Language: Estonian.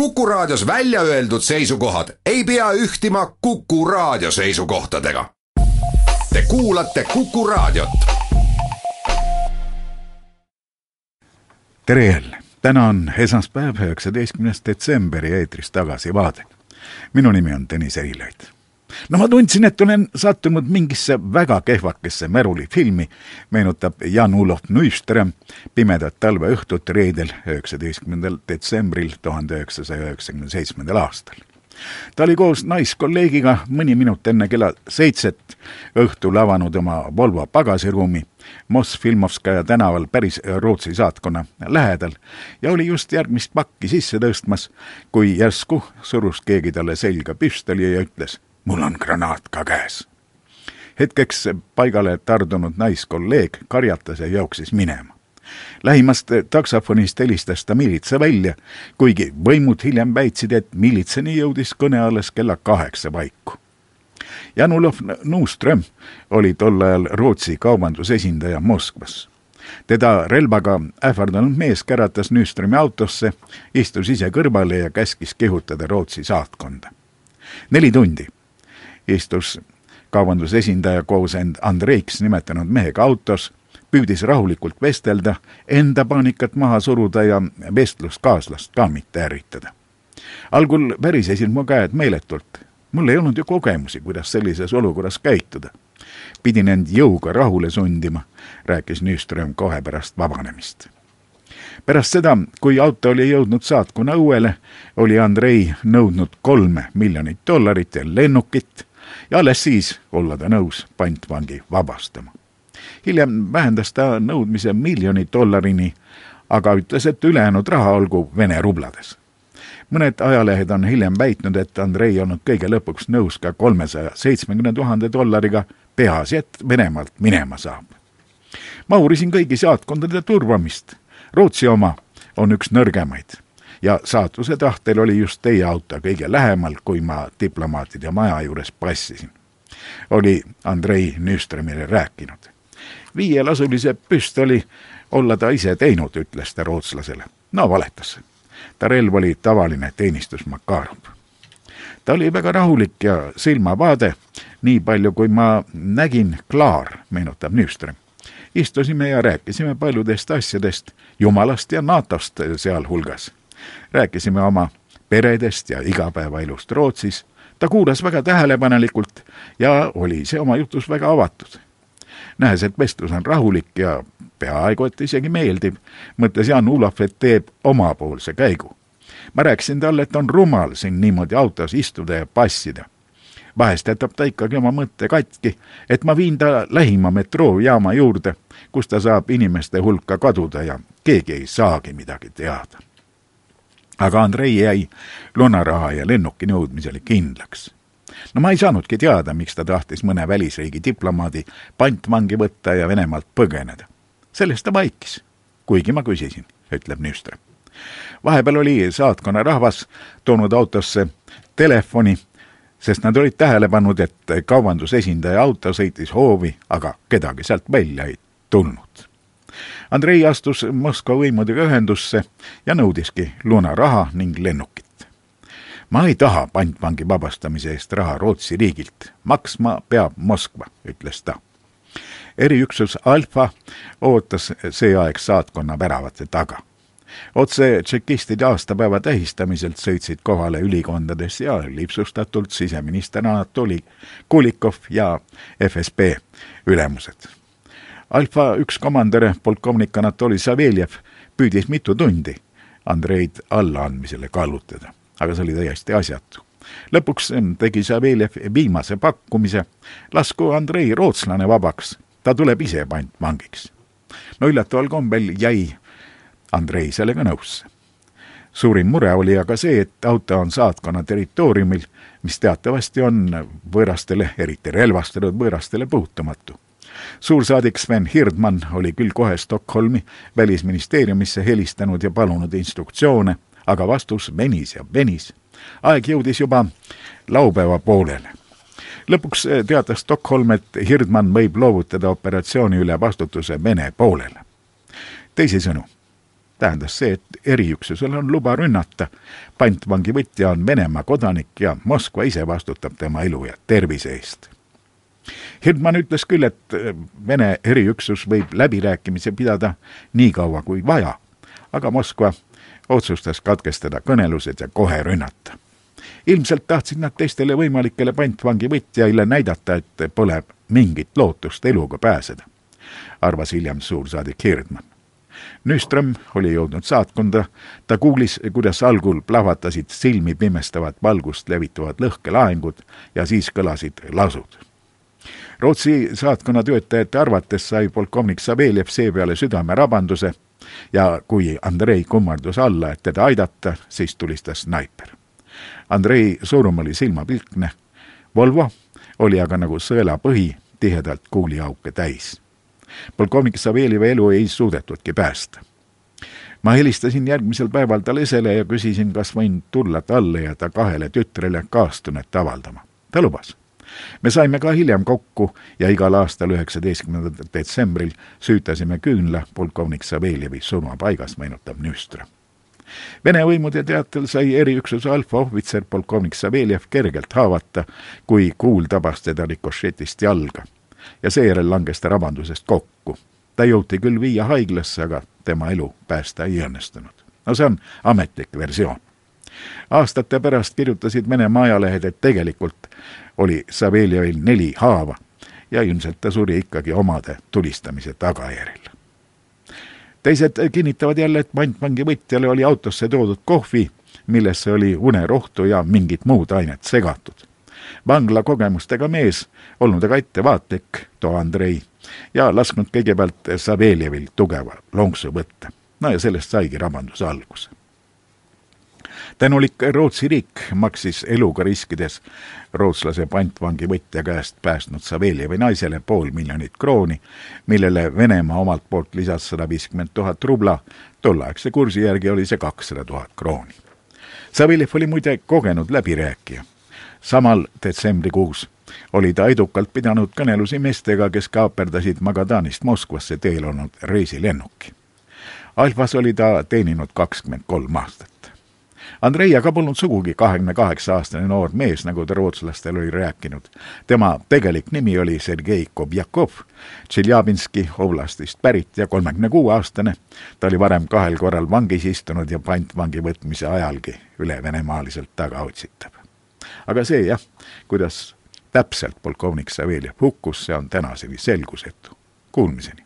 Kuku Raadios välja öeldud seisukohad ei pea ühtima Kuku Raadio seisukohtadega. Te kuulate Kuku Raadiot. tere jälle, täna on esmaspäev, üheksateistkümnes detsember ja eetris Tagasivaade. minu nimi on Tõnis Eilaid no ma tundsin, et olen sattunud mingisse väga kehvakesse märulifilmi, meenutab Jan-Ulof Neuström pimedat talveõhtut reedel, üheksateistkümnendal detsembril tuhande üheksasaja üheksakümne seitsmendal aastal. ta oli koos naiskolleegiga mõni minut enne kella seitset õhtul avanud oma Volvo pagasiruumi Moss-Filmovskaja tänaval päris Rootsi saatkonna lähedal ja oli just järgmist pakki sisse tõstmas, kui järsku surus keegi talle selga püstoli ja ütles mul on granaat ka käes. hetkeks paigale tardunud naiskolleeg karjatas ja jooksis minema. lähimast taksofonist helistas ta miilitsa välja, kuigi võimud hiljem väitsid, et miilitsani jõudis kõne alles kella kaheksa paiku. Janulov Nuuström oli tol ajal Rootsi kaubandusesindaja Moskvas teda relvaga ähvardanud mees käratas Nyströmi autosse, istus ise kõrvale ja käskis kihutada Rootsi saatkonda. neli tundi istus kaubandusesindaja koos end Andreiks nimetanud mehega autos, püüdis rahulikult vestelda, enda paanikat maha suruda ja vestluskaaslast ka mitte ärritada. algul värisesid mu käed meeletult. mul ei olnud ju kogemusi, kuidas sellises olukorras käituda. pidin end jõuga rahule sundima, rääkis Nyström kohe pärast vabanemist pärast seda, kui auto oli jõudnud saatkonna õuele, oli Andrei nõudnud kolme miljonit dollarit ja lennukit, ja alles siis olla ta nõus pantvangi vabastama. hiljem vähendas ta nõudmise miljoni dollarini, aga ütles, et ülejäänud raha olgu Vene rublades. mõned ajalehed on hiljem väitnud, et Andrei olnud kõige lõpuks nõus ka kolmesaja seitsmekümne tuhande dollariga, peaasi, et Venemaalt minema saab. ma uurisin kõigi saatkondade turvamist. Rootsi oma on üks nõrgemaid ja saatuse tahtel oli just teie auto kõige lähemal, kui ma diplomaatide maja juures passisin. oli Andrei Nyströmile rääkinud. viielasulise püstoli olla ta ise teinud, ütles ta rootslasele. no valetas. ta relv oli tavaline teenistus Makarov. ta oli väga rahulik ja silmavaade, nii palju kui ma nägin, klaar, meenutab Nyström istusime ja rääkisime paljudest asjadest, jumalast ja NATO-st sealhulgas rääkisime oma peredest ja igapäevaelust Rootsis. ta kuulas väga tähelepanelikult ja oli ise oma jutus väga avatud. nähes, et vestlus on rahulik ja peaaegu et isegi meeldiv, mõtles Jan Ulov, et teeb omapoolse käigu. ma rääkisin talle, et on rumal siin niimoodi autos istuda ja passida vahest jätab ta ikkagi oma mõtte katki, et ma viin ta lähima metroojaama juurde, kus ta saab inimeste hulka kaduda ja keegi ei saagi midagi teada aga Andrei jäi lunaraha ja lennuki nõudmisele kindlaks. no ma ei saanudki teada, miks ta tahtis mõne välisriigi diplomaadi pantvangi võtta ja Venemaalt põgeneda. sellest ta vaikis, kuigi ma küsisin, ütleb Nüstre. vahepeal oli saatkonna rahvas toonud autosse telefoni, sest nad olid tähele pannud, et kaubandusesindaja auto sõitis hoovi, aga kedagi sealt välja ei tulnud Andrei astus Moskva võimudega ühendusse ja nõudiski lunaraha ning lennukit. ma ei taha pantvangi vabastamise eest raha Rootsi riigilt, maksma peab Moskva, ütles ta. eriüksus Alfa ootas see aeg saatkonna väravate taga otse tšekistide aastapäeva tähistamiselt sõitsid kohale ülikondades ja lipsustatult siseminister Anatoli Kulikov ja FSB ülemused Alfa üks komandör, polkovnik Anatoli Saveljev, püüdis mitu tundi Andreid allaandmisele kallutada, aga see oli täiesti asjatu. lõpuks tegi Saveljev viimase pakkumise, lasku Andrei rootslane vabaks, ta tuleb ise pantvangiks. no üllataval kombel jäi Andrei sellega nõusse. suurim mure oli aga see, et auto on saatkonna territooriumil, mis teatavasti on võõrastele, eriti relvastatud võõrastele puutumatu suursaadik Sven Hirdman oli küll kohe Stockholmi välisministeeriumisse helistanud ja palunud instruktsioone, aga vastus venis ja venis. aeg jõudis juba laupäeva poolele. lõpuks teatas Stockholm, et Hirdman võib loovutada operatsiooni üle vastutuse Vene poolele. teisisõnu, tähendas see, et eriüksusel on luba rünnata. pantvangi võtja on Venemaa kodanik ja Moskva ise vastutab tema elu ja tervise eest. Hirdman ütles küll, et Vene eriüksus võib läbirääkimisi pidada nii kaua kui vaja, aga Moskva otsustas katkestada kõnelused ja kohe rünnata. ilmselt tahtsid nad teistele võimalikele pantvangi võtjaile näidata, et pole mingit lootust eluga pääseda, arvas hiljem suursaadik Hirdman Nüström oli jõudnud saatkonda, ta kuulis, kuidas algul plahvatasid silmi pimestavat valgust levitavad lõhkelaengud ja siis kõlasid lasud. Rootsi saatkonna töötajate arvates sai polkovnik Saveljev seepeale südamerabanduse ja kui Andrei kummardus alla, et teda aidata, siis tulistas snaiper. Andrei surm oli silmapilkne, Volvo oli aga nagu sõelapõhi tihedalt kuuliauke täis polkovnik Saveljevi elu ei suudetudki päästa. ma helistasin järgmisel päeval ta lesele ja küsisin, kas võin tulla talle ja ta kahele tütrele kaastunnet avaldama. ta lubas. Me saime ka hiljem kokku ja igal aastal üheksateistkümnendal detsembril süütasime küünla polkovnik Saveljevi surmapaigas, meenutab Nüstra Vene võimude teatel sai eriüksuse alfaohvitser polkovnik Saveljev kergelt haavata, kui kuul tabas teda rikošetist jalga ja seejärel langes ta rabandusest kokku. ta jõuti küll viia haiglasse, aga tema elu päästa ei õnnestunud. no see on ametlik versioon. Aastate pärast kirjutasid Venemaa ajalehed, et tegelikult oli Saveljevil neli haava ja ilmselt ta suri ikkagi omade tulistamise tagajärjel. teised kinnitavad jälle, et pantvangi võtjale oli autosse toodud kohvi, millesse oli unerohtu ja mingit muud ainet segatud vangla kogemustega mees, olnud aga ettevaatlik, too Andrei, ja lasknud kõigepealt Saveljevil tugeva lonksu võtta. no ja sellest saigi rabanduse alguse. Tänulik Rootsi riik maksis eluga riskides rootslase pantvangi võtja käest päästnud Saveljevi naisele pool miljonit krooni, millele Venemaa omalt poolt lisas sada viiskümmend tuhat rubla, tolleaegse kursi järgi oli see kakssada tuhat krooni. Saveljev oli muide kogenud läbirääkija samal detsembrikuus oli ta edukalt pidanud kõnelusi meestega, kes kaaperdasid Magadanist Moskvasse teel olnud reisilennuki. Alfas oli ta teeninud kakskümmend kolm aastat. Andrei aga polnud sugugi kahekümne kaheksa aastane noor mees, nagu ta rootslastele oli rääkinud. tema tegelik nimi oli Sergei Kobjakov, Tšeljabinski oblastist pärit ja kolmekümne kuue aastane. ta oli varem kahel korral vangis istunud ja pantvangi võtmise ajalgi üle venemaaliselt tagaotsitav aga see jah, kuidas täpselt polkovnik Saveljev hukkus, see on tänaseni selgusetu. Kuulmiseni!